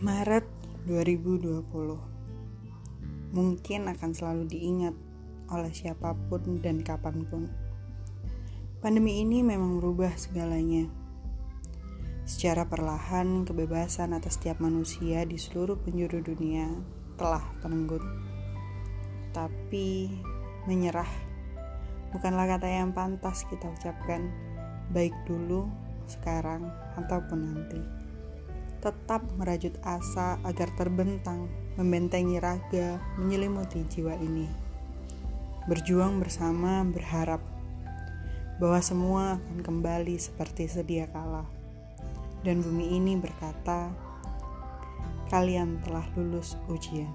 Maret 2020 Mungkin akan selalu diingat oleh siapa pun dan kapan pun. Pandemi ini memang merubah segalanya. Secara perlahan, kebebasan atas setiap manusia di seluruh penjuru dunia telah terenggut. Tapi menyerah bukanlah kata yang pantas kita ucapkan Baik dulu, sekarang, ataupun nanti tetap merajut asa agar terbentang, membentengi raga, menyelimuti jiwa ini. Berjuang bersama berharap bahwa semua akan kembali seperti sedia kala. Dan bumi ini berkata, kalian telah lulus ujian.